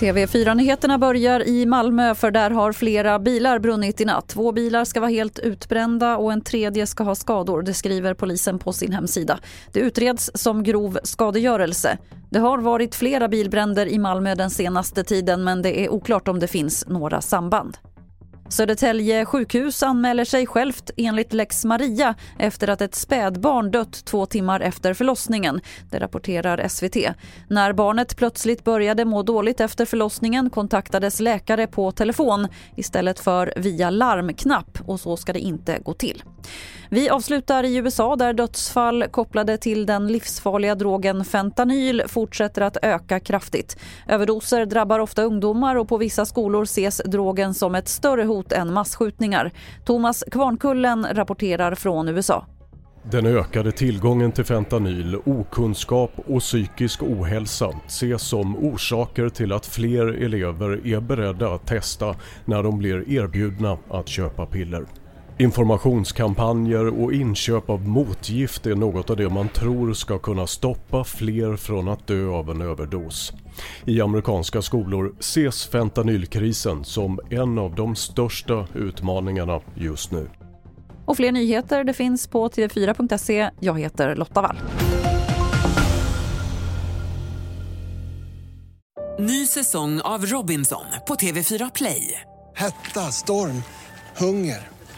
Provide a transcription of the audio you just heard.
TV4-nyheterna börjar i Malmö för där har flera bilar brunnit i natt. Två bilar ska vara helt utbrända och en tredje ska ha skador. Det skriver polisen på sin hemsida. Det utreds som grov skadegörelse. Det har varit flera bilbränder i Malmö den senaste tiden men det är oklart om det finns några samband. Södertälje sjukhus anmäler sig självt enligt lex Maria efter att ett spädbarn dött två timmar efter förlossningen. Det rapporterar SVT. När barnet plötsligt började må dåligt efter förlossningen kontaktades läkare på telefon istället för via larmknapp och så ska det inte gå till. Vi avslutar i USA där dödsfall kopplade till den livsfarliga drogen fentanyl fortsätter att öka kraftigt. Överdoser drabbar ofta ungdomar och på vissa skolor ses drogen som ett större hot än massskjutningar. Thomas Kvarnkullen rapporterar från USA. Den ökade tillgången till fentanyl, okunskap och psykisk ohälsa ses som orsaker till att fler elever är beredda att testa när de blir erbjudna att köpa piller. Informationskampanjer och inköp av motgift är något av det man tror ska kunna stoppa fler från att dö av en överdos. I amerikanska skolor ses fentanylkrisen som en av de största utmaningarna just nu. Och fler nyheter det finns på tv4.se. Jag heter Lotta Wall. Ny säsong av Robinson på TV4 Play. Hetta, storm, hunger.